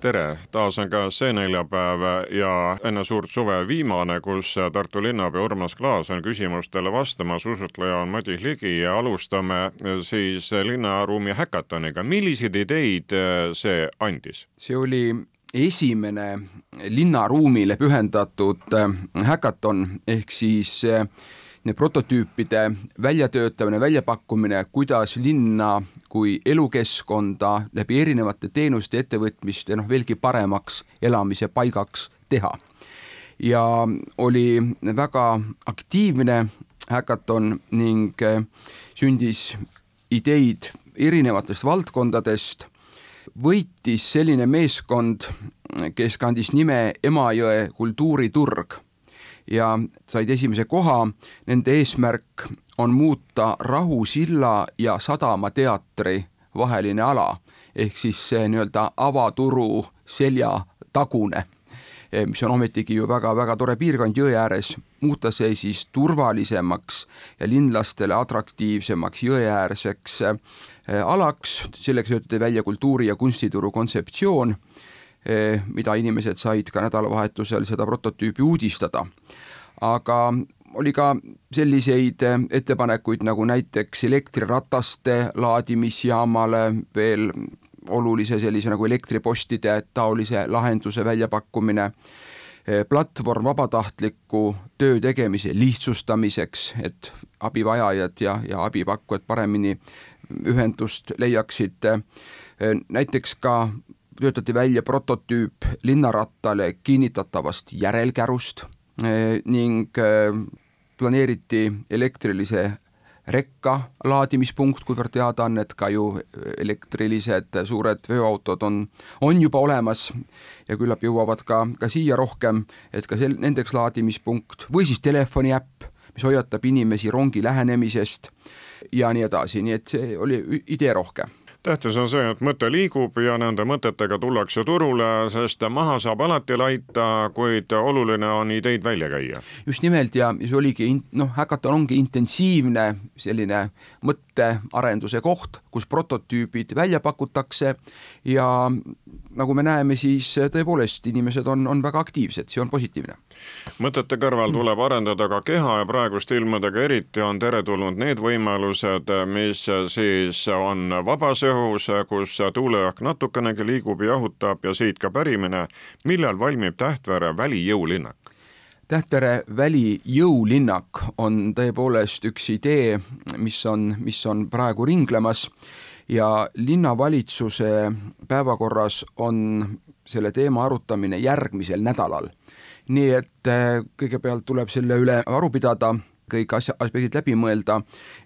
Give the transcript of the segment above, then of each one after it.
Tere, taas on käes see neljapäev ja enne suurt suve viimane, kus Tartu linnapea Urmas Klaas on küsimustele vastamas, usutleja on Madis Ligi ja alustame siis linnaruumi häkatoniga. milliseid ideid see andis? see oli esimene linnaruumile pühendatud häkaton ehk siis need prototüüpide väljatöötamine, väljapakkumine, kuidas linna kui elukeskkonda läbi erinevate teenuste ettevõtmiste noh, veelgi paremaks elamise paigaks teha. ja oli väga aktiivne häkaton ning äh, sündis ideid erinevatest valdkondadest, võitis selline meeskond, kes kandis nime Emajõe kultuuriturg ja said esimese koha. Nende eesmärk on muuta Rahu silla ja Sadama teatri vaheline ala ehk siis see nii-öelda avaturu seljatagune, eh, mis on ometigi ju väga-väga tore piirkond jõe ääres, muuta see siis turvalisemaks ja linlastele atraktiivsemaks jõeäärseks eh, alaks, selleks töötati välja kultuuri- ja kunstituru kontseptsioon mida inimesed said ka nädalavahetusel seda prototüüpi uudistada. aga oli ka selliseid eh, ettepanekuid nagu näiteks elektrirataste laadimisjaamale veel olulise sellise nagu elektripostide taolise lahenduse väljapakkumine, eh, platvorm vabatahtliku töö tegemise lihtsustamiseks, et abivajajad ja, ja abipakkujad paremini ühendust leiaksid, näiteks ka töötati välja prototüüp linnarattale kinnitatavast järelkärust eh, ning eh, planeeriti elektrilise rekka laadimispunkt, kuivõrd teada on, et ka ju elektrilised suured veoautod on, on juba olemas ja küllap jõuavad ka, ka siia rohkem, et ka sel-, nendeks laadimispunkt või siis telefoniäpp, mis hoiatab inimesi rongi lähenemisest ja nii edasi, nii et see oli ideerohke tähtis on see, et mõte liigub ja nende mõtetega tullakse turule, sest maha saab alati laita, kuid oluline on ideid välja käia. just nimelt ja see oligi noh, Hackathon ongi intensiivne selline mõttearenduse koht, kus prototüübid välja pakutakse ja nagu me näeme, siis tõepoolest inimesed on, on väga aktiivsed, see on positiivne. mõtete kõrval tuleb arendada ka keha ja praeguste ilmadega eriti on teretulnud need võimalused, mis siis on vabas õhus, kus tuuleõhk natukenegi liigub ja jahutab ja siit ka pärimine, millal valmib Tähtvere välijõulinnak? Tähtvere välijõulinnak on tõepoolest üks idee, mis on, mis on praegu ringlemas ja linnavalitsuse päevakorras on selle teema arutamine järgmisel nädalal. nii et äh, kõigepealt tuleb selle üle aru pidada, kõik asja, aspektid läbi mõelda.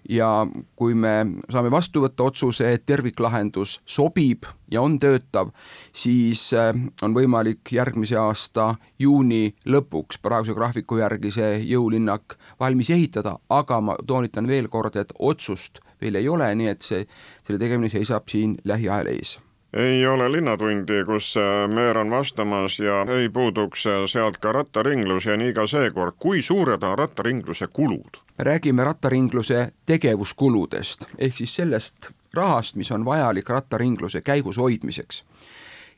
Ja kui me saame vastu võtta otsuse, et terviklahendus sobib ja on töötav, siis äh, on võimalik järgmise aasta juuni lõpuks praeguse graafiku järgi see jõulinnak valmis ehitada, aga ma toonitan veel kord, et otsust veel ei ole, nii et see, selle tegemine seisab siin lähiajal ees ei ole Linnatundi, kus äh, Meer on vastamas ja ei puuduks äh, sealt ka rattaringlus ja nii ka seekord. kui suured on rattaringluse kulud? räägime rattaringluse tegevuskuludest ehk siis sellest rahast, mis on vajalik rattaringluse käigus hoidmiseks.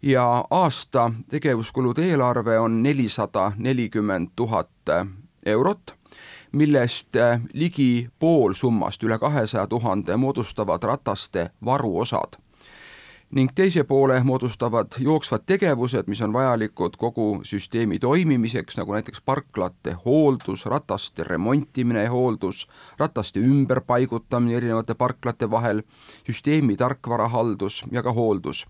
ja aasta tegevuskulude eelarve on nelisada nelikümmend tuhat eurot millest äh, ligi pool summast, üle kahesaja tuhande, moodustavad rataste varuosad ning teise poole moodustavad jooksvad tegevused, mis on vajalikud kogu süsteemi toimimiseks, nagu näiteks parklate hooldus, rataste remontimine ja hooldus, rataste ümberpaigutamine erinevate parklate vahel, süsteemi tarkvarahaldus ja ka hooldus.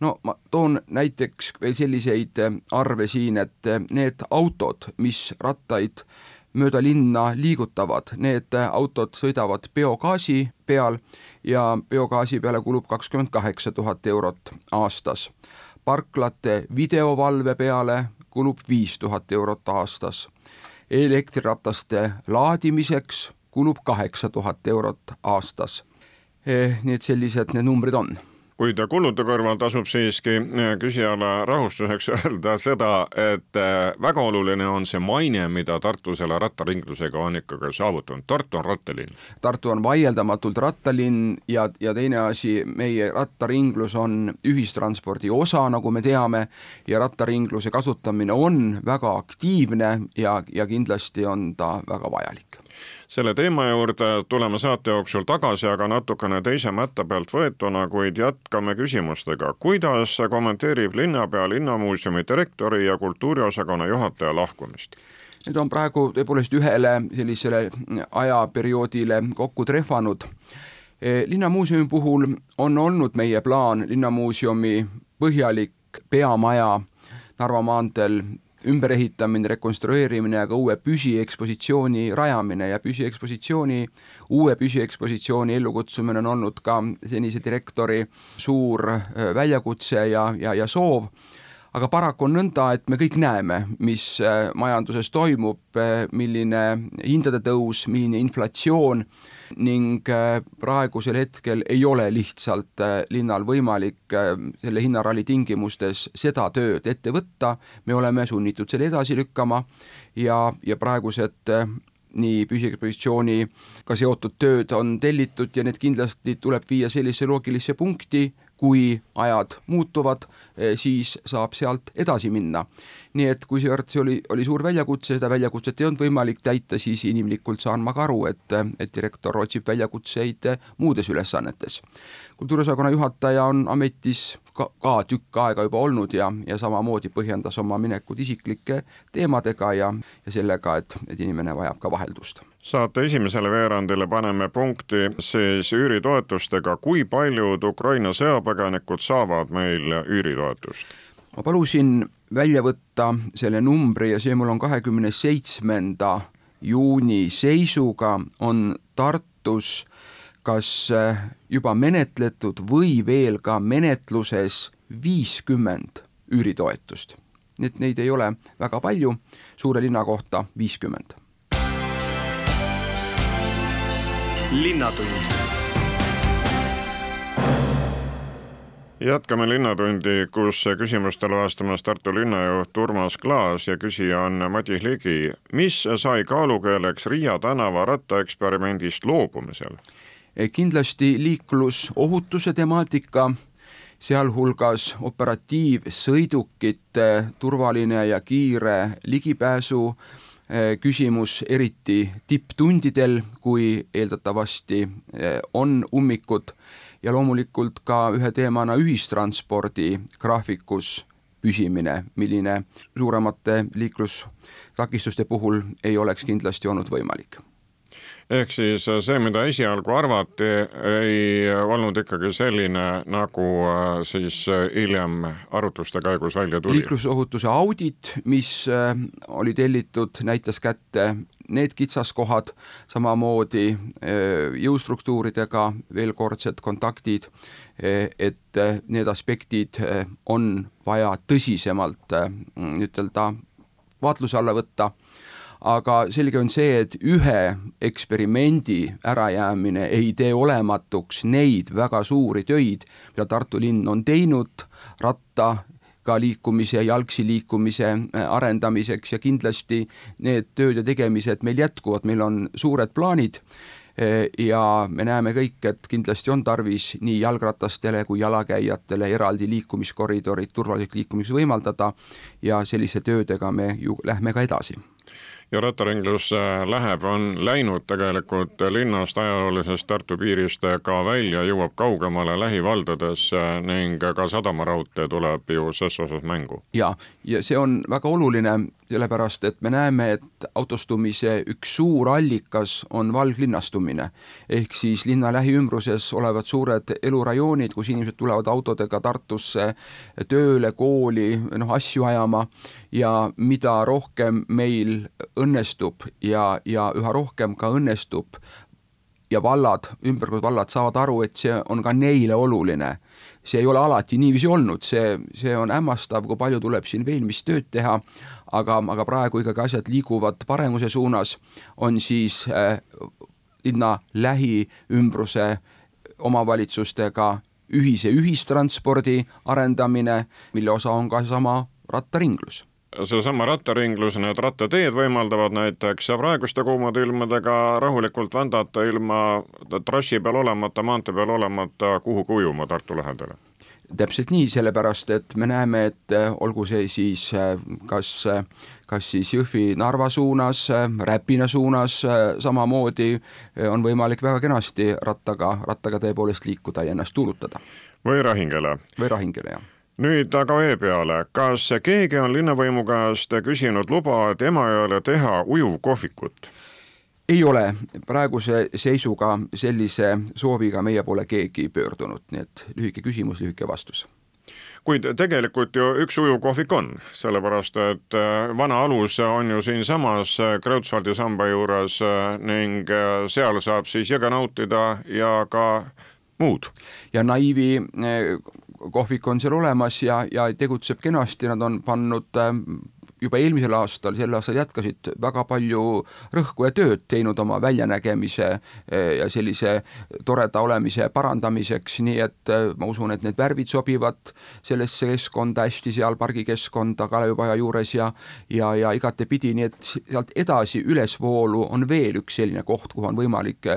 no ma toon näiteks veel selliseid arve siin, et need autod, mis rattaid mööda linna liigutavad, need autod sõidavad biogaasi peal ja biogaasi peale kulub kakskümmend kaheksa tuhat eurot aastas. parklate videovalve peale kulub viis tuhat eurot aastas. elektrirataste laadimiseks kulub kaheksa tuhat eurot aastas eh,. nii et sellised need numbrid on kuid kulude kõrval tasub siiski eh, küsijale rahustuseks öelda seda, et eh, väga oluline on see maine, mida Tartu selle rattaringlusega on ikkagi saavutanud. Tartu on rattalinn. Tartu on vaieldamatult rattalinn ja, ja teine asi, meie rattaringlus on ühistranspordi osa, nagu me teame, ja rattaringluse kasutamine on väga aktiivne ja, ja kindlasti on ta väga vajalik selle teema juurde tuleme saate jooksul tagasi, aga natukene teise mätta pealt võetuna, kuid jätkame küsimustega. kuidas kommenteerib linnapea linnamuuseumi direktori ja kultuuriosakonna juhataja lahkumist? Need on praegu tõepoolest ühele sellisele ajaperioodile kokku trehvanud. linnamuuseumi puhul on olnud meie plaan linnamuuseumi põhjalik peamaja Narva maanteel ümberehitamine, rekonstrueerimine ja ka uue püsiekspositsiooni rajamine ja püsiekspositsiooni, uue püsiekspositsiooni ellukutsumine on olnud ka senise direktori suur äh, väljakutse ja, ja, ja soov, aga paraku on nõnda, et me kõik näeme, mis äh, majanduses toimub, äh, milline hindade tõus, milline inflatsioon ning äh, praegusel hetkel ei ole lihtsalt linnal võimalik selle hinnaralli tingimustes seda tööd ette võtta, me oleme sunnitud selle edasi lükkama ja, ja praegused nii püsiekspositsiooniga seotud tööd on tellitud ja need kindlasti tuleb viia sellisesse loogilisse punkti, kui ajad muutuvad, eh, siis saab sealt edasi minna. Nii et kuivõrd see oli, oli suur väljakutse, seda väljakutset ei olnud võimalik täita, siis inimlikult saan ma ka aru, et, et direktor otsib väljakutseid muudes ülesannetes. kultuuriosakonna juhataja on ametis ka, ka tükk aega juba olnud ja, ja samamoodi põhjendas oma minekut isiklike teemadega ja, ja sellega, et, et inimene vajab ka vaheldust saate esimesele veerandile paneme punkti siis üüritoetustega, kui paljud Ukraina sõjapõgenikud saavad meil üüritoetust? Ma palusin välja võtta selle numbri ja see mul on kahekümne seitsmenda juuni seisuga, on Tartus kas juba menetletud või veel ka menetluses viiskümmend üüritoetust. nii et neid ei ole väga palju, suure linna kohta viiskümmend linnatund. Jätkame Linnatundi, kus küsimustele vastamas Tartu linnajuht Urmas Klaas ja küsija on Madis Ligi. mis sai kaalukeeleks Riia tänava rattaeksperimendist loobumisel? kindlasti liiklusohutuse temaatika, sealhulgas operatiivsõidukite turvaline ja kiire ligipääsu Eh, küsimus eriti tipptundidel, kui eeldatavasti eh, on ummikud ja loomulikult ka ühe teemana ühistranspordi graafikus püsimine, milline suuremate liiklustakistuste puhul ei oleks kindlasti olnud võimalik ehk siis äh, see, mida esialgu arvati, ei olnud ikkagi selline, nagu äh, siis äh, hiljem arutluste käigus välja tuli. liiklusohutuse audit, mis oli tellitud, näitas kätte need kitsaskohad, samamoodi jõustruktuuridega veelkordsed kontaktid, et need aspektid on vaja tõsisemalt ütelda vaatluse alla võtta aga selge on see, et ühe eksperimendi ärajäämine ei tee olematuks neid väga suuri töid, mida Tartu linn on teinud ratta ka liikumise, jalgsi liikumise äh, arendamiseks. Ja kindlasti need tööd ja tegemised meil jätkuvad, meil on suured plaanid äh, ja me näeme kõik, et kindlasti on tarvis nii jalgratastele kui jalakäijatele eraldi liikumiskoridorid, turvaliseks liikumist võimaldada. Ja selliste töödega me ju lähme ka edasi ja rattaringlus läheb, on läinud tegelikult linnast, ajaloolisest Tartu piirist ka välja, jõuab kaugemale lähivaldadesse ning ka sadamaraudtee tuleb ju ses osas mängu. ja, ja see on väga oluline, sellepärast et me näeme, et autostumise üks suur allikas on valglinnastumine. ehk siis linna lähiümbruses olevad suured elurajoonid, kus inimesed tulevad autodega Tartusse tööle, kooli, noh asju ajama ja mida rohkem meil õnnestub ja, ja üha rohkem ka õnnestub ja vallad, ümberkord vallad saavad aru, et see on ka neile oluline. See ei ole alati niiviisi olnud, see, see on hämmastav, kui palju tuleb siin veel, mis tööd teha, aga, aga praegu ikkagi asjad liiguvad paremuse suunas, on siis äh, linna lähiümbruse omavalitsustega ühise ühistranspordi arendamine, mille osa on ka seesama rattaringlus seesama rattaringlus, need rattateed võimaldavad näiteks praeguste kuumade ilmadega rahulikult vändata ilma trassi peal olemata, maantee peal olemata kuhugi ujuma Tartu lähedale täpselt nii, sellepärast et me näeme, et äh, olgu see siis äh, kas, äh, kas siis Jõhvi-Narva suunas, Räpina suunas samamoodi on võimalik väga kenasti rattaga, rattaga tõepoolest liikuda ja ennast tuulutada. või Rahingele. või Rahingele, jah nüüd aga vee peale, kas keegi on linnavõimu käest küsinud luba, et Emajõele teha ujuvkohvikut? ei ole praeguse seisuga sellise sooviga meie poole keegi pöördunud, nii et lühike küsimus, lühike vastus kuid tegelikult ju üks ujuvkohvik on, sellepärast et äh, vana alus on ju siinsamas äh, Kreutzwaldi samba juures äh, ning seal saab siis jõge nautida ja ka muud. ja Naivi kohvik on seal olemas ja, ja tegutseb kenasti, nad on pannud juba eelmisel aastal, sel aastal jätkasid väga palju rõhku ja tööd teinud oma väljanägemise eh, ja sellise toreda olemise parandamiseks, nii et eh, ma usun, et need värvid sobivad sellesse keskkonda hästi seal pargikeskkonda Kalevipaja juures ja ja, ja igatepidi, nii et sealt edasi ülesvoolu on veel üks selline koht, kuhu on võimalik,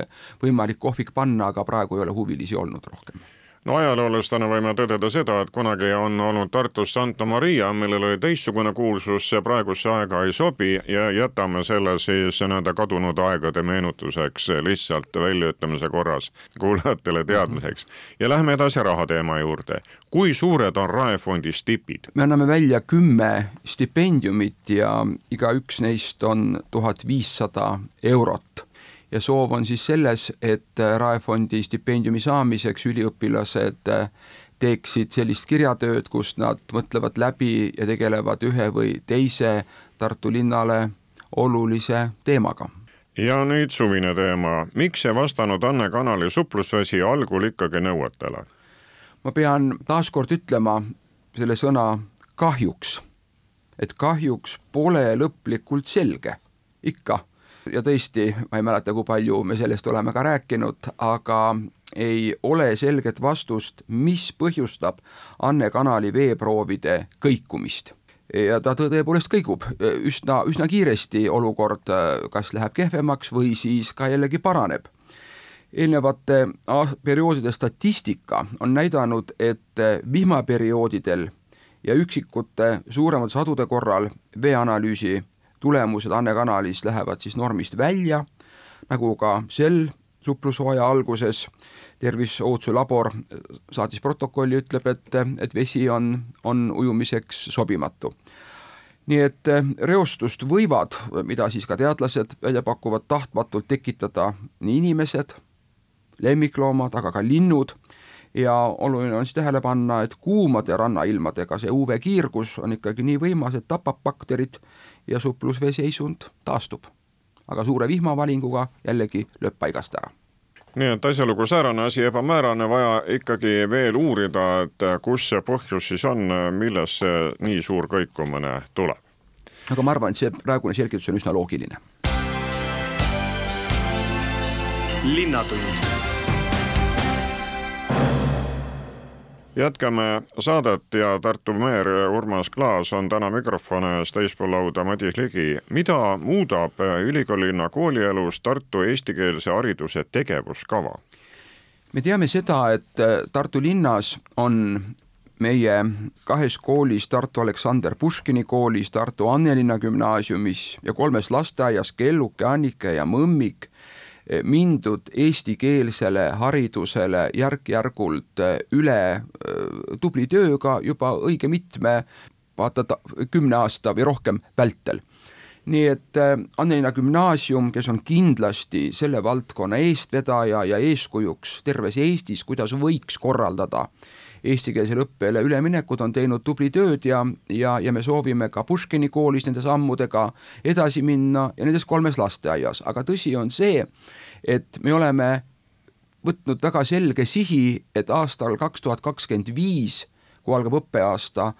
võimalik kohvik panna, aga praegu ei ole huvilisi olnud rohkem no ajaloolasena võime tõdeda seda, et kunagi on olnud Tartus Santa Maria, millel oli teistsugune kuulsus, see praegusse aega ei sobi ja jätame selle siis nende kadunud aegade meenutuseks lihtsalt väljaütlemise korras kuulajatele teadmiseks. ja lähme edasi rahateema juurde. kui suured on Raefondi stipid? me anname välja kümme stipendiumit ja igaüks neist on tuhat viissada eurot ja soov on siis selles, et äh, Raefondi stipendiumi saamiseks üliõpilased äh, teeksid sellist kirjatööd, kus nad mõtlevad läbi ja tegelevad ühe või teise Tartu linnale olulise teemaga. ja nüüd suvine teema, miks ei vastanud Anne Kanali suplusvesi algul ikkagi nõuetele? ma pean taaskord ütlema selle sõna kahjuks, et kahjuks pole lõplikult selge, ikka ja tõesti, ma ei mäleta, kui palju me sellest oleme ka rääkinud, aga ei ole selget vastust, mis põhjustab Anne kanali veeproovide kõikumist ja ta tõepoolest kõigub üsna, üsna kiiresti, olukord kas läheb kehvemaks või siis ka jällegi paraneb. eelnevate perioodide statistika on näidanud, et vihmaperioodidel ja üksikute suuremate sadude korral veeanalüüsi tulemused Anne kanalis lähevad siis normist välja, nagu ka sel suplushooaja alguses terviseohutuse labor saatis protokolli, ütleb, et, et vesi on, on ujumiseks sobimatu. nii et reostust võivad, mida siis ka teadlased välja pakuvad, tahtmatult tekitada nii inimesed, lemmikloomad, aga ka linnud ja oluline on siis tähele panna, et kuumade rannailmadega see UV-kiirgus on ikkagi nii võimas, et tapab bakterid ja suplusvee seisund taastub. aga suure vihmavalinguga jällegi lööb paigast ära nii et asjalugu säärane, asi ebamäärane, vaja ikkagi veel uurida, et kus see põhjus siis on, millest see nii suur kõikumine tuleb. aga ma arvan, et see praegune selgitus on üsna loogiline. linnatund jätkame saadet ja Tartu meer Urmas Klaas on täna mikrofoni ees teispool lauda Madis Ligi. mida muudab ülikoolilinna koolielus Tartu eestikeelse hariduse tegevuskava? me teame seda, et Tartu linnas on meie kahes koolis, Tartu Aleksander Puškini koolis, Tartu Annelinna gümnaasiumis ja kolmes lasteaias Kelluke, Annike ja Mõmmik mindud eestikeelsele haridusele järk-järgult äh, üle äh, tubli tööga juba õige mitme vaata kümne aasta või rohkem vältel nii et äh, Annelina gümnaasium, kes on kindlasti selle valdkonna eestvedaja ja eeskujuks terves Eestis, kuidas võiks korraldada eestikeelsele õppele üleminekut, on teinud tubli tööd ja, ja, ja me soovime ka Puškini koolis nende sammudega edasi minna ja nendes kolmes lasteaias, aga tõsi on see, et me oleme võtnud väga selge sihi, et aastal kaks tuhat kakskümmend viis, kui algab õppeaasta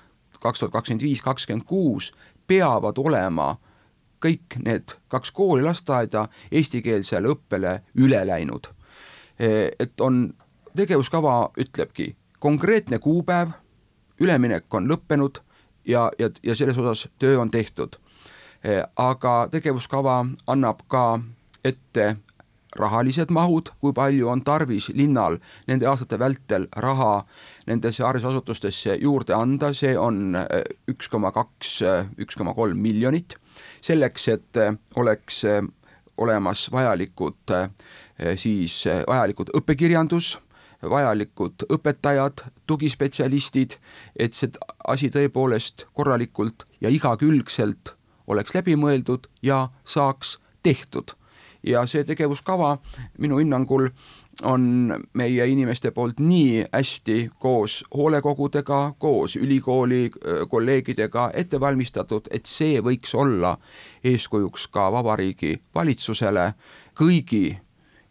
kaks tuhat kakskümmend viis, kakskümmend kuus, peavad olema kõik need kaks kooli, lasteaeda eestikeelsele õppele üle läinud. et on, tegevuskava ütlebki, konkreetne kuupäev, üleminek on lõppenud ja, ja, ja selles osas töö on tehtud. aga tegevuskava annab ka ette rahalised mahud, kui palju on tarvis linnal nende aastate vältel raha nendesse haridusasutustesse juurde anda, see on äh, üks koma kaks, üks koma kolm miljonit, selleks, et äh, oleks olemas vajalikud siis, vajalikud õppekirjandus, vajalikud õpetajad, tugispetsialistid, et see asi tõepoolest korralikult ja igakülgselt oleks läbi mõeldud ja saaks tehtud. Ja see tegevuskava minu hinnangul on meie inimeste poolt nii hästi koos hoolekogudega, koos ülikooli kolleegidega ette valmistatud, et see võiks olla eeskujuks ka Vabariigi valitsusele kõigi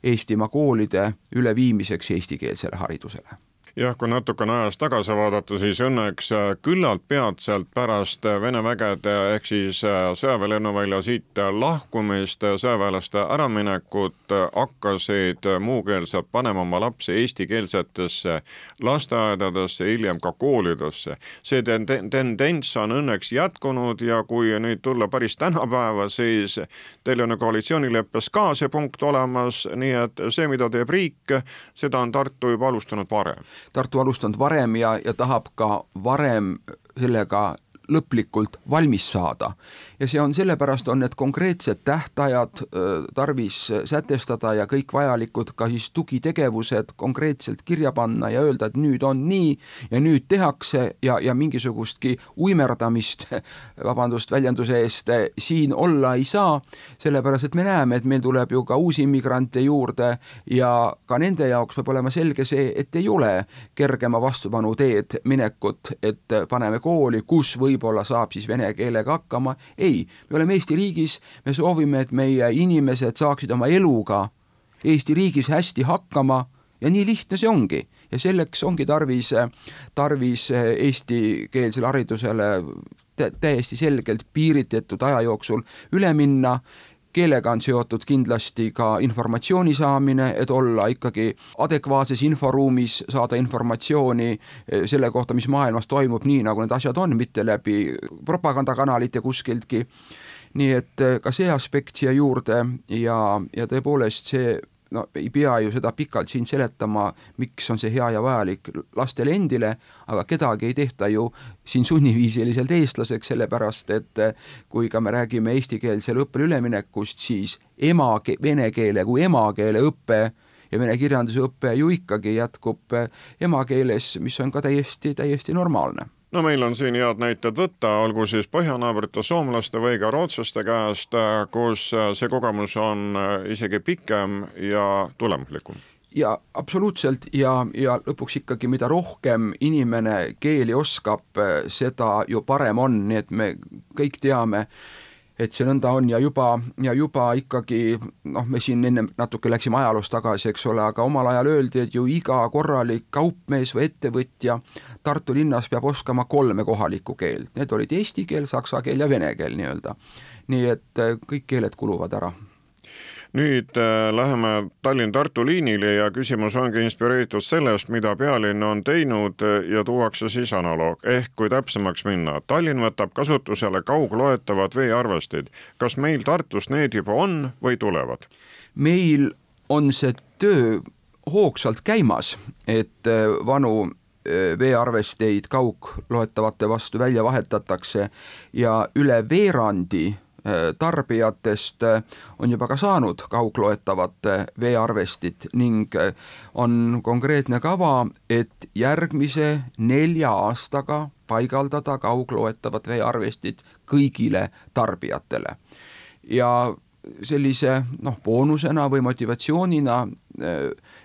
Eestimaa koolide üleviimiseks eestikeelsele haridusele jah, kui natukene ajas tagasi vaadata, siis õnneks äh, küllalt peatselt pärast äh, Vene vägede ehk siis äh, sõjaväelennuvälja siit lahkumist, sõjaväelaste äraminekut, hakkasid muukeelsed panema oma lapsi eestikeelsetesse lasteaedadesse, hiljem ka koolidesse. see tendents on õnneks jätkunud ja kui nüüd tulla päris tänapäeva, siis teil on ju koalitsioonileppes ka see punkt olemas, nii et see, mida teeb riik, seda on Tartu juba alustanud varem Tartu alustanud varem ja, ja tahab ka varem sellega lõplikult valmis saada. ja see on sellepärast, on need konkreetsed tähtajad tarvis sätestada ja kõik vajalikud ka siis tugitegevused konkreetselt kirja panna ja öelda, et nüüd on nii ja nüüd tehakse ja, ja mingisugustki uimerdamist, vabandust väljenduse eest, siin olla ei saa, sellepärast et me näeme, et meil tuleb ju ka uusi immigrante juurde ja ka nende jaoks peab olema selge see, et ei ole kergema vastupanu teed minekut, et paneme kooli, kus võib võib-olla saab siis vene keelega hakkama, ei, me oleme Eesti riigis, me soovime, et meie inimesed saaksid oma eluga Eesti riigis hästi hakkama ja nii lihtne see ongi. ja selleks ongi tarvis, tarvis eestikeelsele haridusele täiesti selgelt piiritletud aja jooksul üle minna keelega on seotud kindlasti ka informatsiooni saamine, et olla ikkagi adekvaatses inforuumis, saada informatsiooni eh, selle kohta, mis maailmas toimub, nii nagu need asjad on, mitte läbi propagandakanalite kuskiltki. nii et eh, ka see aspekt siia juurde ja, ja tõepoolest see no ei pea ju seda pikalt siin seletama, miks on see hea ja vajalik lastele endile, aga kedagi ei tehta ju siin sunniviisiliselt eestlaseks, sellepärast et kui ka me räägime eestikeelsele õppele üleminekust, siis ema, vene keele kui emakeele õpe ja vene kirjanduse õpe ju ikkagi jätkub emakeeles, mis on ka täiesti, täiesti normaalne no meil on siin head näited võtta, olgu siis põhjanaabrite soomlaste või ka rootslaste käest, kus see kogemus on isegi pikem ja tulemuslikum. Ja absoluutselt ja, ja lõpuks ikkagi, mida rohkem inimene keeli oskab, seda ju parem on, nii et me kõik teame, et see nõnda on ja juba, ja juba ikkagi noh, me siin enne natuke läksime ajaloos tagasi, eks ole, aga omal ajal öeldi, et ju iga korralik kaupmees või ettevõtja Tartu linnas peab oskama kolme kohalikku keelt, need olid eesti keel, saksa keel ja vene keel nii-öelda. nii et kõik keeled kuluvad ära nüüd äh, läheme Tallinn-Tartu liinile ja küsimus ongi inspireeritud sellest, mida pealinn on teinud äh, ja tuuakse siis analoog, ehk kui täpsemaks minna, Tallinn võtab kasutusele kaugloetavad veearvestid. kas meil Tartus need juba on või tulevad? meil on see töö hoogsalt käimas, et äh, vanu veearvesteid kaugloetavate vastu välja vahetatakse ja üle veerandi tarbijatest äh, on juba ka saanud kaugloetavat veearvestit ning on konkreetne kava, et järgmise nelja aastaga paigaldada kaugloetavad veearvestid kõigile tarbijatele. ja sellise noh, boonusena või motivatsioonina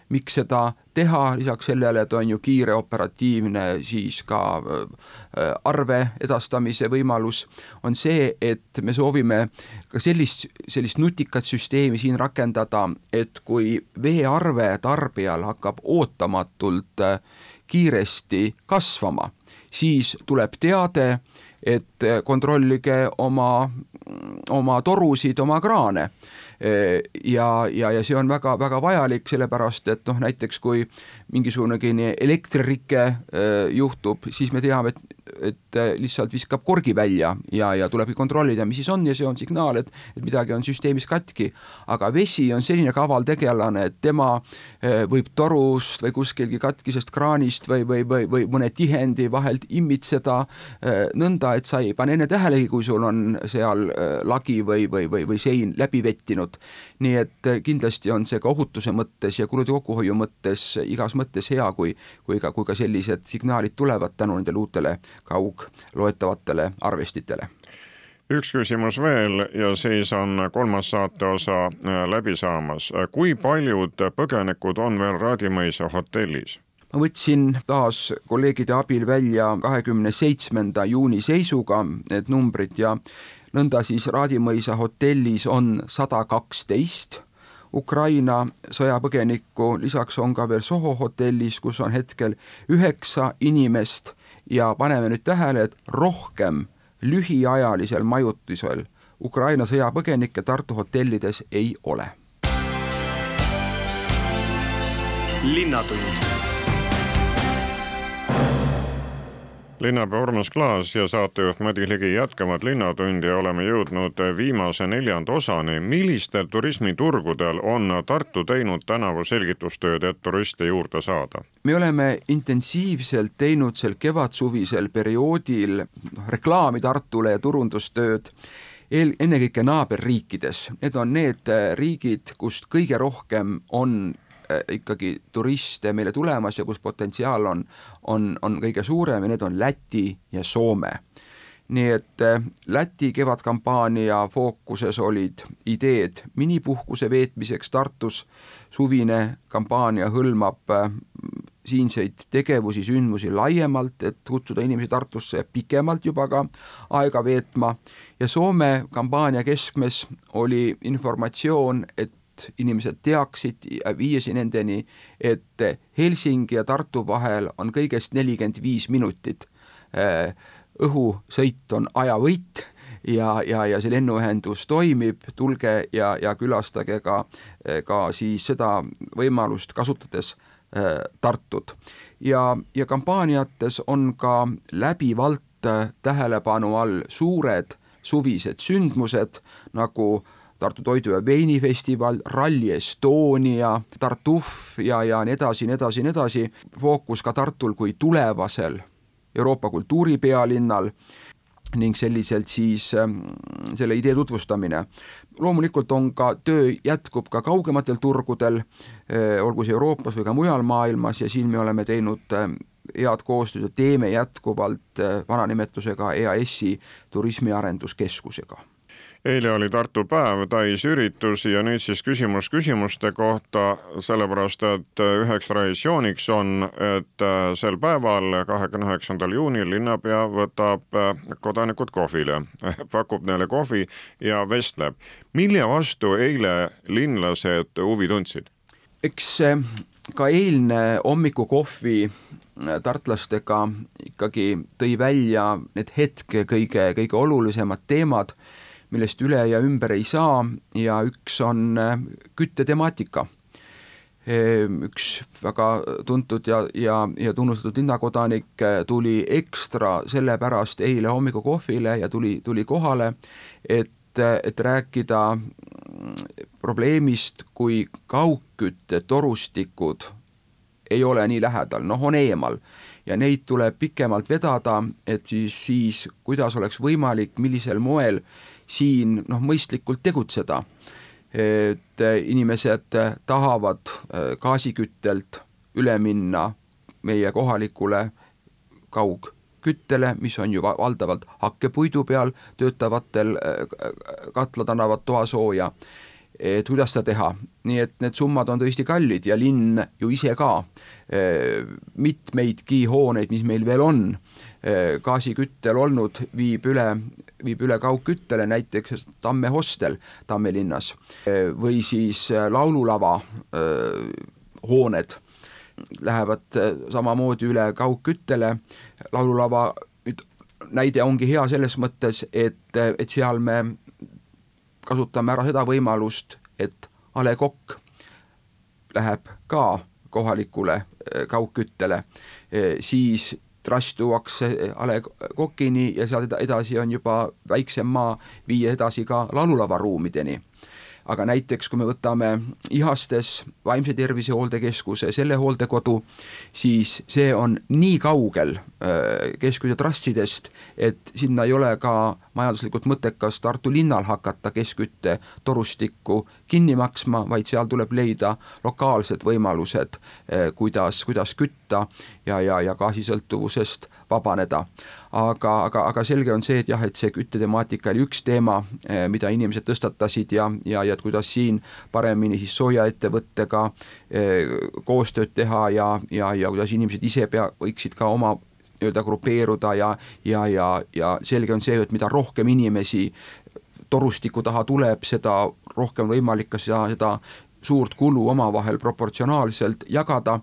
miks seda teha, lisaks sellele, et on ju kiire operatiivne siis ka äh, arve edastamise võimalus, on see, et me soovime ka sellist, sellist nutikat süsteemi siin rakendada, et kui veearve tarbijal hakkab ootamatult äh, kiiresti kasvama, siis tuleb teade, et kontrollige oma, oma torusid, oma kraane ja, ja, ja see on väga-väga vajalik, sellepärast et noh, näiteks kui mingisugune elektririke juhtub, siis me teame, et et lihtsalt viskab korgi välja ja, ja tulebki kontrollida, mis siis on ja see on signaal, et, et midagi on süsteemis katki. aga vesi on selline kaval tegelane, et tema võib torust või kuskilgi katkisest kraanist või, või, või, või mõne tihendi vahelt immitseda nõnda, et sa ei pane enne tähelegi, kui sul on seal lagi või, või, või, või sein läbi vettinud. Nii et kindlasti on see ka ohutuse mõttes ja kulude kokkuhoiu mõttes igas mõttes hea, kui, kui ka, kui ka sellised signaalid tulevad tänu nendele uutele kaugloetavatele arvestitele üks küsimus veel ja siis on kolmas saateosa äh, läbi saamas. kui paljud põgenikud on veel Raadimõisa hotellis? ma võtsin taas kolleegide abil välja kahekümne seitsmenda juuni seisuga need numbrid ja nõnda siis Raadimõisa hotellis on sada kaksteist Ukraina sõjapõgenikku, lisaks on ka veel Soho hotellis, kus on hetkel üheksa inimest. Ja paneme nüüd tähele, et rohkem lühiajalisel majutusel Ukraina sõjapõgenikke Tartu hotellides ei ole. linnatund linnapea Urmas Klaas ja saatejuht Madis Ligi jätkavad Linnatundi ja oleme jõudnud viimase neljanda osani. millistel turismiturgudel on Tartu teinud tänavu selgitustööd, et turiste juurde saada? me oleme intensiivselt teinud sel kevadsuvisel perioodil reklaami Tartule ja turundustööd eel, ennekõike naaberriikides, need on need riigid, kust kõige rohkem on ikkagi turiste meile tulemas ja kus potentsiaal on, on, on kõige suurem ja need on Läti ja Soome. nii et äh, Läti kevadkampaania fookuses olid ideed minipuhkuse veetmiseks Tartus, suvine kampaania hõlmab äh, siinseid tegevusi, sündmusi laiemalt, et kutsuda inimesi Tartusse pikemalt juba ka aega veetma ja Soome kampaania keskmes oli informatsioon, et et inimesed teaksid ja viiesi nendeni, et Helsingi ja Tartu vahel on kõigest nelikümmend viis minutit. Äh, õhusõit on ajavõit ja, ja, ja see lennuühendus toimib, tulge ja, ja külastage ka, ka siis seda võimalust kasutades äh, Tartut. ja, ja kampaaniates on ka läbivalt tähelepanu all suured suvised sündmused nagu äh, Tartu Toidu ja Veinifestival, Rally Estonia, Tartuf ja, ja nii edasi, nii edasi, nii edasi, fookus ka Tartul kui tulevasel Euroopa kultuuripealinnal ning selliselt siis ähm, selle idee tutvustamine. loomulikult on ka töö jätkub ka kaugematel turgudel, äh, olgu see Euroopas või ka mujal maailmas ja siin me oleme teinud äh, head koostööd ja teeme jätkuvalt äh, vana nimetusega EAS-i turismiarenduskeskusega eile oli Tartu päev, täis üritusi ja nüüd siis küsimus küsimuste kohta, sellepärast et üheks traditsiooniks on, et sel päeval, kahekümne üheksandal juunil linnapea võtab kodanikud kohvile, pakub neile kohvi ja vestleb. mille vastu eile linlased huvi tundsid? eks ka eilne hommikukohvi äh, tartlastega ikkagi tõi välja need hetke kõige, kõige olulisemad teemad millest üle ja ümber ei saa ja üks on äh, küttetemaatika. Ehm, üks väga tuntud ja, ja, ja tunnustatud linnakodanik äh, tuli ekstra sellepärast eile hommikukohvile ja tuli, tuli kohale, et, et rääkida mm, probleemist, kui kaugküttetorustikud ei ole nii lähedal, noh, on eemal ja neid tuleb pikemalt vedada, et siis, siis kuidas oleks võimalik, millisel moel siin noh, mõistlikult tegutseda. et inimesed tahavad äh, gaasiküttelt üle minna meie kohalikule kaugküttele, mis on ju valdavalt hakkepuidu peal töötavatel äh, katlad annavad toasooja et kuidas seda teha, nii et need summad on tõesti kallid ja linn ju ise ka äh, mitmeidki hooneid, mis meil veel on, gaasiküttel olnud, viib üle viib üle kaugküttele, näiteks Tamme hostel Tamme linnas või siis laululava hooned lähevad äh, samamoodi üle kaugküttele, laululava nüüd näide ongi hea selles mõttes, et, et seal me kasutame ära seda võimalust, et A Le Coq läheb ka kohalikule kaugküttele, siis trass tuuakse A Le Coqini ja sealt edasi on juba väiksem maa viia edasi ka laululava ruumideni aga näiteks kui me võtame Ihastes vaimse tervise hooldekeskuse, selle hooldekodu, siis see on nii kaugel äh, keskkütte trassidest, et sinna ei ole ka majanduslikult mõttekas Tartu linnal hakata keskkütte torustikku kinni maksma, vaid seal tuleb leida lokaalsed võimalused, äh, kuidas, kuidas kütta ja, ja, ja gaasisõltuvusest vabaneda. aga, aga, aga selge on see, et jah, et see küttetemaatika oli üks teema, äh, mida inimesed tõstatasid ja, ja, ja et kuidas siin paremini siis soojaettevõttega eh, koostööd teha ja, ja, ja kuidas inimesed ise pea, võiksid ka oma nii-öelda grupeeruda ja, ja, ja, ja selge on see, et mida rohkem inimesi torustiku taha tuleb, seda rohkem võimalik ka seda, seda suurt kulu omavahel proportsionaalselt jagada.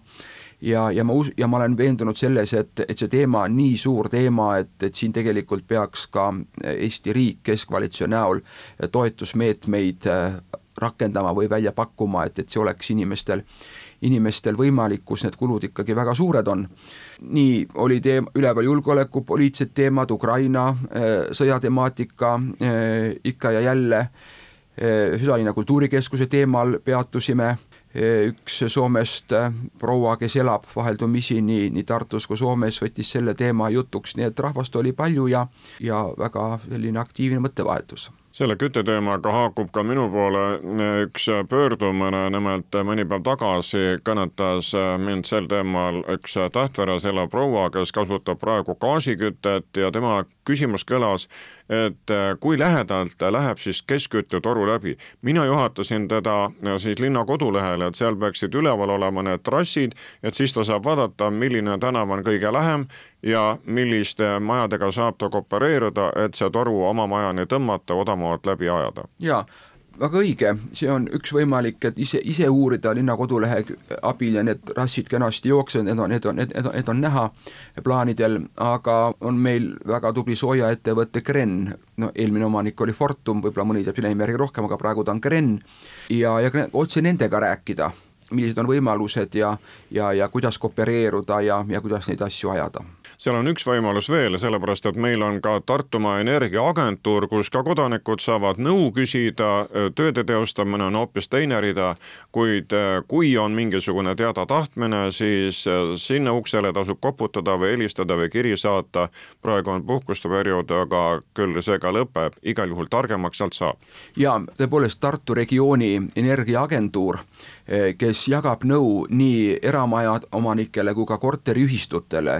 Ja, ja ma us-, ja ma olen veendunud selles, et, et see teema on nii suur teema, et, et siin tegelikult peaks ka Eesti riik keskvalitsuse näol toetusmeetmeid äh, rakendama või välja pakkuma, et, et see oleks inimestel, inimestel võimalik, kus need kulud ikkagi väga suured on. nii oli teema, üleval julgeolekupoliitilised teemad, Ukraina äh, sõjatemaatika äh, ikka ja jälle, Südalinna kultuurikeskuse teemal peatusime üks Soomest proua, kes elab vaheldumisi nii, nii Tartus kui Soomes, võttis selle teema jutuks, nii et rahvast oli palju ja, ja väga selline aktiivne mõttevahetus selle kütteteemaga haakub ka minu poole üks pöördumine, nimelt mõni päev tagasi kõnetas mind sel teemal üks Tähtveres elav proua, kes kasutab praegu gaasikütet ja tema küsimus kõlas, et eh, kui lähedalt läheb siis keskküttetoru läbi. mina juhatasin teda siis linna kodulehele, et seal peaksid üleval olema need trassid, et siis ta saab vaadata, milline tänav on kõige lähem ja milliste majadega saab ta koopereeruda, et see toru oma majani tõmmata, odavamalt läbi ajada. jaa, väga õige, see on üks võimalik, et ise, ise uurida linna kodulehe abil ja need rassid kenasti jooksevad, need on, need on, need on, need on näha plaanidel, aga on meil väga tubli soojaettevõte Gren, no eelmine omanik oli Fortum, võib-olla mõni teab selle nime järgi rohkem, aga praegu ta on Gren. Ja, ja otse nendega rääkida millised on võimalused ja, ja, ja kuidas koopereeruda ja, ja kuidas neid asju ajada seal on üks võimalus veel, sellepärast et meil on ka Tartumaa Energiaagentuur, kus ka kodanikud saavad nõu küsida, tööde teostamine on hoopis teine rida, kuid eh, kui on mingisugune teada tahtmine, siis eh, sinna uksele tasub koputada või helistada või kiri saata. praegu on puhkuste periood, aga küll see ka lõpeb, igal juhul targemaks sealt saab. ja tõepoolest Tartu regiooni energiaagentuur kes jagab nõu nii eramaja omanikele kui ka korteriühistutele.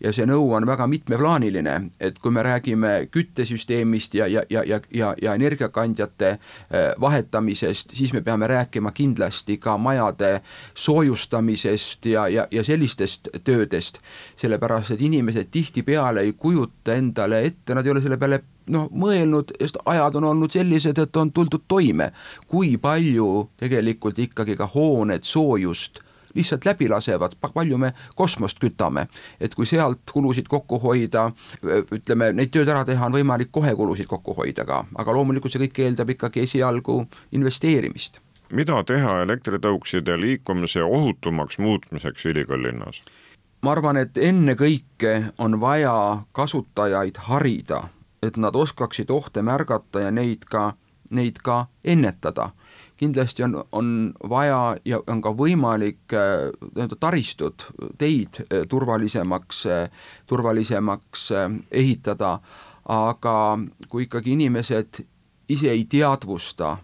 Ja see nõu on väga mitmeplaaniline, et kui me räägime küttesüsteemist ja, ja, ja, ja, ja, ja energiakandjate eh, vahetamisest, siis me peame rääkima kindlasti ka majade soojustamisest ja, ja, ja sellistest töödest, sellepärast et inimesed tihtipeale ei kujuta endale ette, nad ei ole selle peale noh, mõelnud, sest ajad on olnud sellised, et on tuldud toime. kui palju tegelikult ikkagi ka hooned soojust lihtsalt läbi lasevad, palju me kosmost kütame. et kui sealt kulusid kokku hoida, ütleme, neid tööd ära teha, on võimalik kohe kulusid kokku hoida ka, aga loomulikult see kõik eeldab ikkagi esialgu investeerimist. mida teha elektritõukside liikumise ohutumaks muutmiseks ülikooli linnas? ma arvan, et ennekõike on vaja kasutajaid harida et nad oskaksid ohte märgata ja neid ka, neid ka ennetada. kindlasti on, on vaja ja on ka võimalik äh, nii-öelda taristut, teid äh, turvalisemaks, äh, turvalisemaks ehitada, aga kui ikkagi inimesed ise ei teadvusta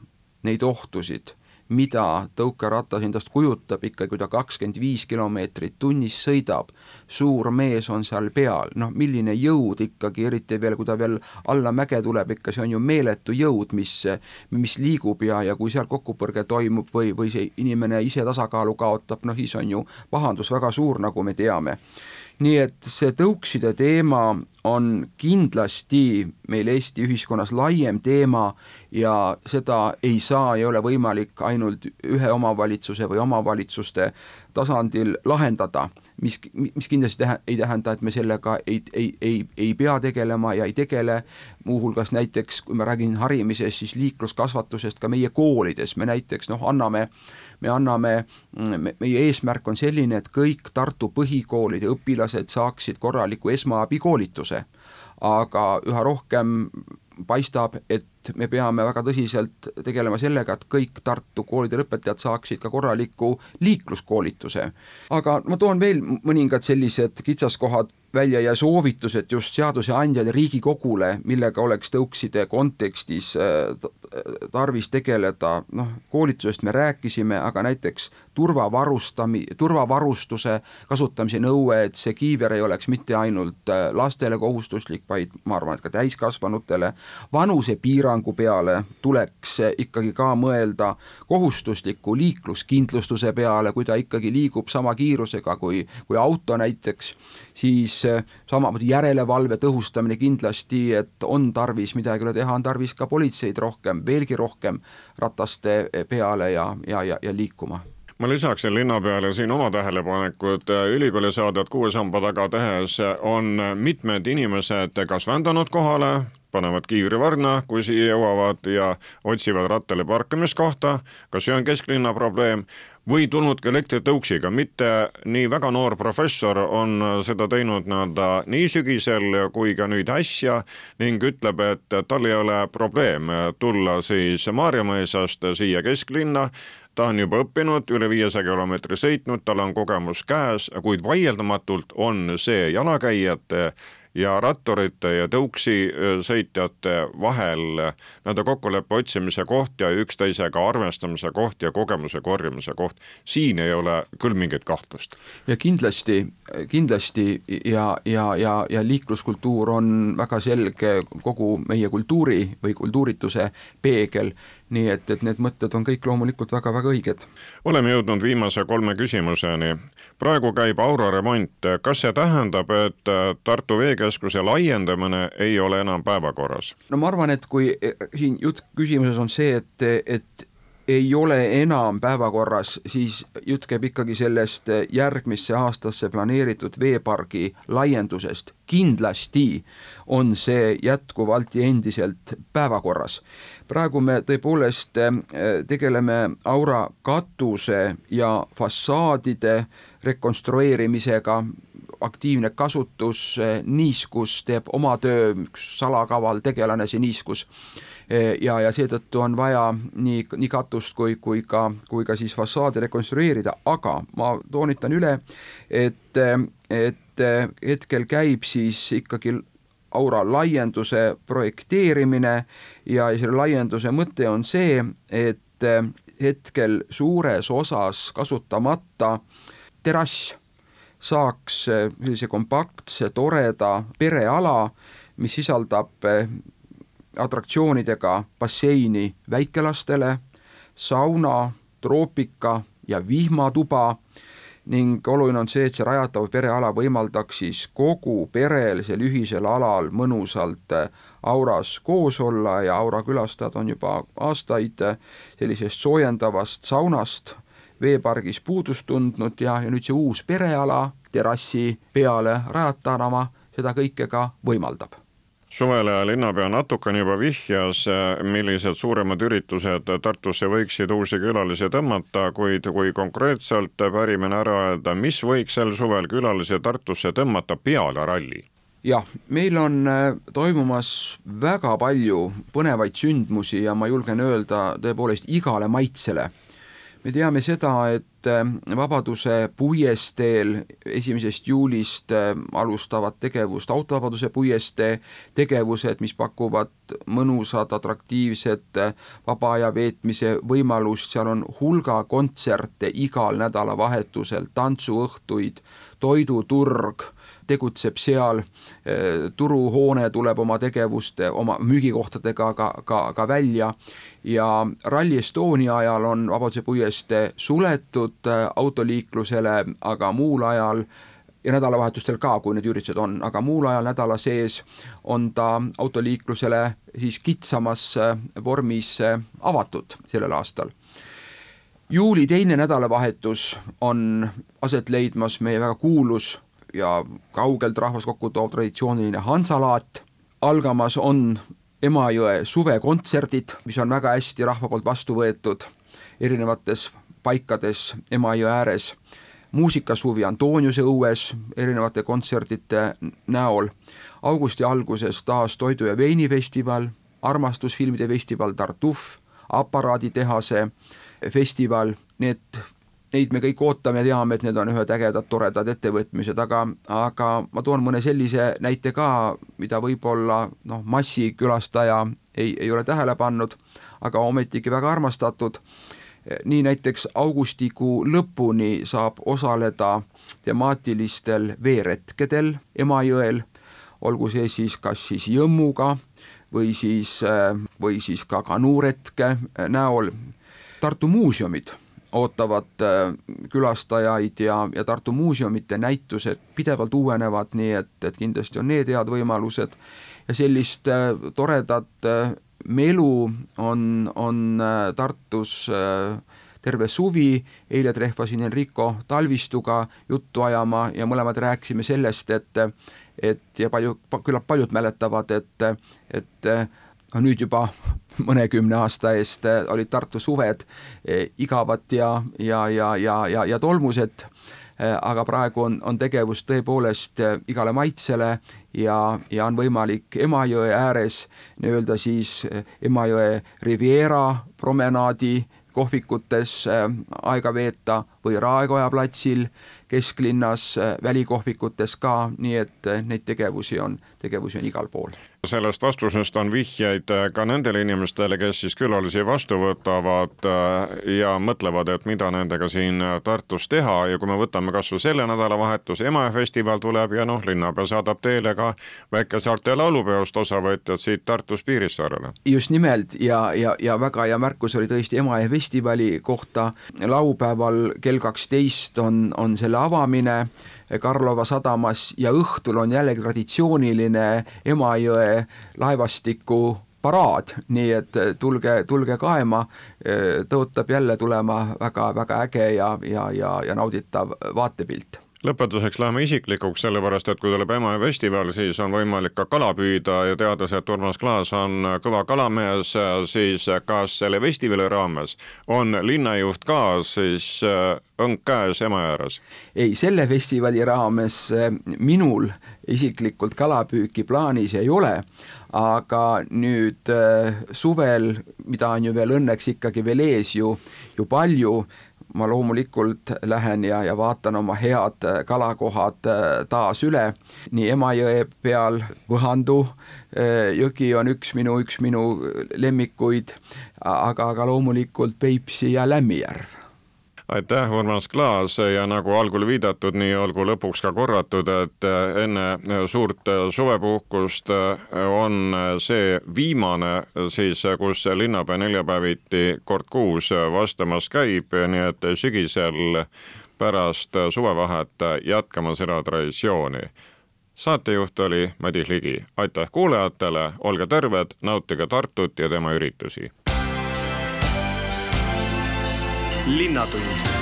neid ohtusid mida tõukeratas endast kujutab ikka, kui ta kakskümmend viis kilomeetrit tunnis sõidab, suur mees on seal peal, noh milline jõud ikkagi, eriti veel, kui ta veel alla mäge tuleb, ikka see on ju meeletu jõud, mis, mis liigub ja, ja kui seal kokkupõrge toimub või, või see inimene ise tasakaalu kaotab, noh siis on ju pahandus väga suur, nagu me teame. Nii et see tõukside teema on kindlasti meil Eesti ühiskonnas laiem teema ja seda ei saa, ei ole võimalik ainult ühe omavalitsuse või omavalitsuste tasandil lahendada mis, mis kindlasti tähe, ei tähenda, et me sellega ei, ei, ei, ei pea tegelema ja ei tegele, muuhulgas näiteks kui ma räägin harimisest, siis liikluskasvatusest ka meie koolides, me näiteks noh, anname, me anname, meie eesmärk on selline, et kõik Tartu põhikoolide õpilased saaksid korraliku esmaabikoolituse, aga üha rohkem paistab, et me peame väga tõsiselt tegelema sellega, et kõik Tartu koolide lõpetajad saaksid ka korraliku liikluskoolituse. aga ma toon veel mõningad sellised kitsaskohad välja ja soovitused just seadusandjale, Riigikogule, millega oleks tõukside kontekstis äh, tarvis tegeleda, noh, koolitusest me rääkisime, aga näiteks turvavarustami-, turvavarustuse kasutamise nõue, et see kiiver ei oleks mitte ainult äh, lastele kohustuslik, vaid ma arvan, et ka täiskasvanutele, vanusepiirangu peale tuleks ikkagi ka mõelda kohustusliku liikluskindlustuse peale, kui ta ikkagi liigub sama kiirusega kui, kui auto näiteks, siis samamoodi järelevalve tõhustamine kindlasti, et on tarvis midagi teha, on tarvis ka politseid rohkem, veelgi rohkem rataste peale ja, ja, ja, ja liikuma. Ma lisaksin linna peale siin oma tähelepanekud, ülikooli saadet kuue samba taga tehes on mitmed inimesed kas vändanud kohale, panevad kiivrivarna, kui siia jõuavad ja otsivad rattale parkimiskohta, ka see on kesklinna probleem, või tulnud ka elektritõuksiga, mitte nii väga noor professor on seda teinud nii-öelda nii sügisel kui ka nüüd äsja ning ütleb, et tal ei ole probleem tulla siis Maarjamõisast siia kesklinna, ta on juba õppinud, üle viiesaja kilomeetri sõitnud, tal on kogemus käes, kuid vaieldamatult on see jalakäijate ja ratturite ja tõuksi sõitjate vahel nii-öelda kokkuleppe otsimise koht ja üksteisega arvestamise koht ja kogemuse korjamise koht. siin ei ole küll mingit kahtlust. ja kindlasti, kindlasti ja, ja, ja, ja liikluskultuur on väga selge kogu meie kultuuri või kultuurituse peegel nii et, et need mõtted on kõik loomulikult väga-väga õiged. oleme jõudnud viimase kolme küsimuseni. praegu käib Aura remont, kas see tähendab, et Tartu Veekeskuse laiendamine ei ole enam päevakorras? no ma arvan, et kui eh, siin jutt küsimuses on see, et, et ei ole enam päevakorras, siis jutt käib ikkagi sellest järgmisse aastasse planeeritud veepargi laiendusest. kindlasti on see jätkuvalt ja endiselt päevakorras. praegu me tõepoolest eh, tegeleme Aura katuse ja fassaadide rekonstrueerimisega, aktiivne kasutus, eh, Niiskus teeb oma töö, üks salakaval tegelane, see Niiskus Eh, ja, ja seetõttu on vaja nii, nii katust kui, kui ka, kui ka siis fassaade rekonstrueerida, aga ma toonitan üle, et, et hetkel käib siis ikkagi aura laienduse projekteerimine ja selle laienduse mõte on see, et hetkel suures osas kasutamata terrass saaks sellise kompaktse, toreda pereala, mis sisaldab atraktsioonidega basseini väikelastele, sauna, troopika ja vihmatuba ning oluline on see, et see rajatav pereala võimaldaks siis kogu perel sel ühisel alal mõnusalt auras koos olla ja aura külastajad on juba aastaid sellisest soojendavast saunast veepargis puudust tundnud ja, ja nüüd see uus pereala terrassi peale rajatanama seda kõike ka võimaldab suvele linnapea natukene juba vihjas, millised suuremad üritused Tartusse võiksid uusi külalisi tõmmata, kuid kui konkreetselt pärimine ära öelda, mis võiks sel suvel külalisi Tartusse tõmmata peale ralli? jah, meil on äh, toimumas väga palju põnevaid sündmusi ja ma julgen öelda tõepoolest igale maitsele me teame seda, et äh, Vabaduse puiesteel esimesest juulist äh, alustavad tegevust Autovabaduse puiestee tegevused, mis pakuvad mõnusat, atraktiivset äh, vaba aja veetmise võimalust, seal on hulga kontserte igal nädalavahetusel, tantsuõhtuid, toiduturg tegutseb seal, turuhoone tuleb oma tegevuste, oma müügikohtadega ka, ka, ka välja. Ja Rally Estonia ajal on Vabaduse puiestee suletud äh, autoliiklusele, aga muul ajal ja nädalavahetustel ka, kui need üritused on, aga muul ajal nädala sees on ta autoliiklusele siis kitsamas vormis avatud sellel aastal. Juuli teine nädalavahetus on aset leidmas meie väga kuulus ja kaugelt rahvast kokku toov traditsiooniline Hansalaat, algamas on Emajõe suvekontserdid, mis on väga hästi rahva poolt vastu võetud erinevates paikades Emajõe ääres, muusikasuvi Antoniuse õues erinevate kontsertide näol, augusti alguses taas Toidu- ja veinifestival, armastusfilmide festival Tartuf, aparaaditehase festival, need, neid me kõik ootame teame, et need on ühed ägedad, toredad ettevõtmised, aga, aga ma toon mõne sellise näite ka, mida võib-olla noh, massikülastaja ei, ei ole tähele pannud, aga ometigi väga armastatud. Nii näiteks augustikuu lõpuni saab osaleda temaatilistel veeretkedel Emajõel, olgu see siis kas siis jõmmuga või siis, või siis ka kanuuretke näol. Tartu muuseumid ootavad äh, külastajaid ja, ja Tartu muuseumite näitused pidevalt uuenevad, nii et, et kindlasti on need head võimalused. Ja sellist äh, toredat äh, melu on, on Tartus terve suvi, eile trehvasin Enrico Talvistuga juttu ajama ja mõlemad rääkisime sellest, et et ja palju, küllap paljud mäletavad, et, et nüüd juba mõnekümne aasta eest eh, olid Tartu suved eh, igavad ja, ja, ja, ja, ja, ja tolmused, eh, aga praegu on, on tegevus tõepoolest igale maitsele ja, ja on võimalik Emajõe ääres nii-öelda siis Emajõe Riviera promenaadi kohvikutes aega veeta või Raekoja platsil kesklinnas, välikohvikutes ka, nii et neid tegevusi on, tegevusi on igal pool. Sellest vastusest on vihjeid äh, ka nendele inimestele, kes siis külalisi vastu võtavad äh, ja mõtlevad, et mida nendega siin äh, Tartus teha. Ja kui me võtame kasvõi selle nädalavahetuse, Emajõe festival tuleb ja noh, linnapea saadab teele ka väikesaarte laulupeost osavõtjad siit Tartust Piirissaarele. just nimelt. Ja, ja, ja väga hea märkus oli tõesti Emajõe festivali kohta, laupäeval kell kaksteist on, on selle avamine Karlova sadamas ja õhtul on jällegi traditsiooniline Emajõe laevastiku paraad, nii et tulge, tulge kaema, tõotab jälle tulema väga-väga äge ja, ja, ja, ja nauditav vaatepilt lõpetuseks läheme isiklikuks, sellepärast et kui tuleb Emajõe festival, siis on võimalik ka kala püüda ja teades, et Urmas Klaas on kõva kalamees, siis kas selle festivali raames on linnajuht ka siis äh, õng käes Emajõe ääres? ei, selle festivali raames äh, minul isiklikult kalapüüki plaanis ei ole, aga nüüd äh, suvel, mida on ju veel õnneks ikkagi veel ees ju, ju palju, ma loomulikult lähen ja, ja vaatan oma head äh, kalakohad äh, taas üle, nii Emajõe peal, Võhandu äh, jõgi on üks minu, üks minu lemmikuid, aga, aga loomulikult Peipsi ja Lämmijärv aitäh, Urmas Klaas. Ja nagu algul viidatud, nii olgu lõpuks ka korratud, et enne suurt suvepuhkust on see viimane siis, kus linnapea neljapäeviti kord kuus vastamas käib, nii et sügisel pärast suvevahet jätkama seda traditsiooni saatejuht oli Madis Ligi, aitäh kuulajatele, olge terved, nautige Tartut ja tema üritusi linnatund